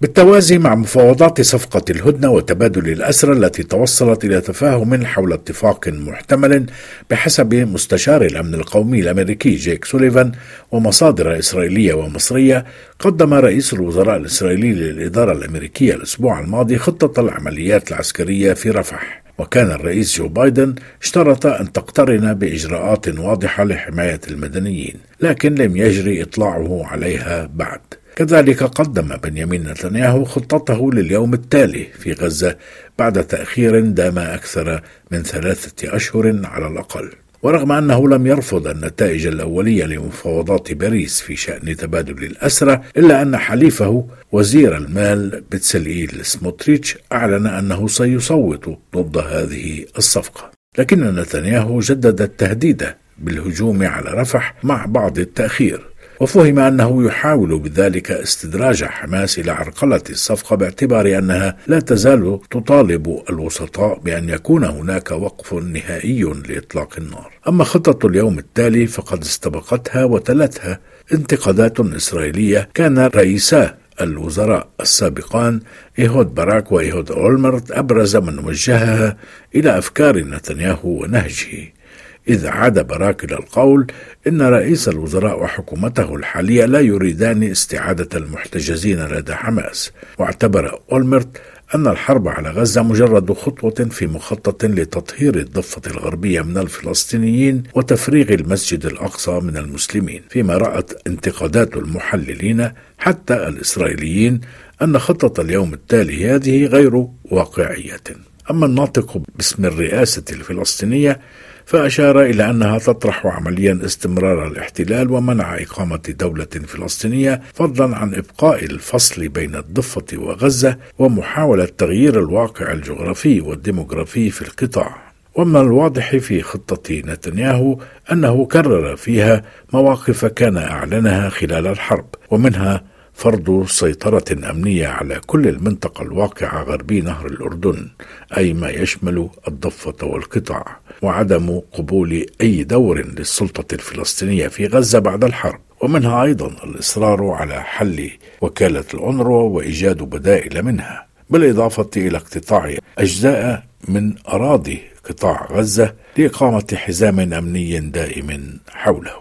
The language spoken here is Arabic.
بالتوازي مع مفاوضات صفقة الهدنة وتبادل الأسرى التي توصلت إلى تفاهم حول اتفاق محتمل بحسب مستشار الأمن القومي الأمريكي جيك سوليفان ومصادر إسرائيلية ومصرية قدم رئيس الوزراء الإسرائيلي للإدارة الأمريكية الأسبوع الماضي خطة العمليات العسكرية في رفح. وكان الرئيس جو بايدن اشترط أن تقترن بإجراءات واضحة لحماية المدنيين لكن لم يجري إطلاعه عليها بعد. كذلك قدم بنيامين نتنياهو خطته لليوم التالي في غزة بعد تأخير دام أكثر من ثلاثة أشهر على الأقل. ورغم أنه لم يرفض النتائج الأولية لمفاوضات باريس في شأن تبادل الأسرى إلا أن حليفه وزير المال بتسلئيل سموتريتش أعلن أنه سيصوت ضد هذه الصفقة. لكن نتنياهو جدد التهديد بالهجوم على رفح مع بعض التأخير. وفهم أنه يحاول بذلك استدراج حماس إلى عرقلة الصفقة باعتبار أنها لا تزال تطالب الوسطاء بأن يكون هناك وقف نهائي لإطلاق النار. أما خطة اليوم التالي فقد استبقتها وتلتها انتقادات إسرائيلية كان رئيسا الوزراء السابقان إيهود باراك وإيهود أولمرت أبرز من وجهها إلى أفكار نتنياهو ونهجه إذ عاد باراك إلى القول إن رئيس الوزراء وحكومته الحالية لا يريدان استعادة المحتجزين لدى حماس واعتبر أولمرت أن الحرب على غزة مجرد خطوة في مخطط لتطهير الضفة الغربية من الفلسطينيين وتفريغ المسجد الأقصى من المسلمين. فيما رأت انتقادات المحللين حتى الإسرائيليين أن خطة اليوم التالي هذه غير واقعية. أما الناطق باسم الرئاسة الفلسطينية فأشار إلى أنها تطرح عمليا استمرار الاحتلال ومنع إقامة دولة فلسطينية فضلا عن إبقاء الفصل بين الضفة وغزة ومحاولة تغيير الواقع الجغرافي والديموغرافي في القطاع. ومن الواضح في خطة نتنياهو أنه كرر فيها مواقف كان أعلنها خلال الحرب ومنها فرض سيطرة أمنية على كل المنطقة الواقعة غربي نهر الأردن أي ما يشمل الضفة والقطاع وعدم قبول أي دور للسلطة الفلسطينية في غزة بعد الحرب. ومنها أيضا الإصرار على حل وكالة الأونروا وإيجاد بدائل منها بالإضافة إلى اقتطاع أجزاء من أراضي قطاع غزة لإقامة حزام أمني دائم حوله.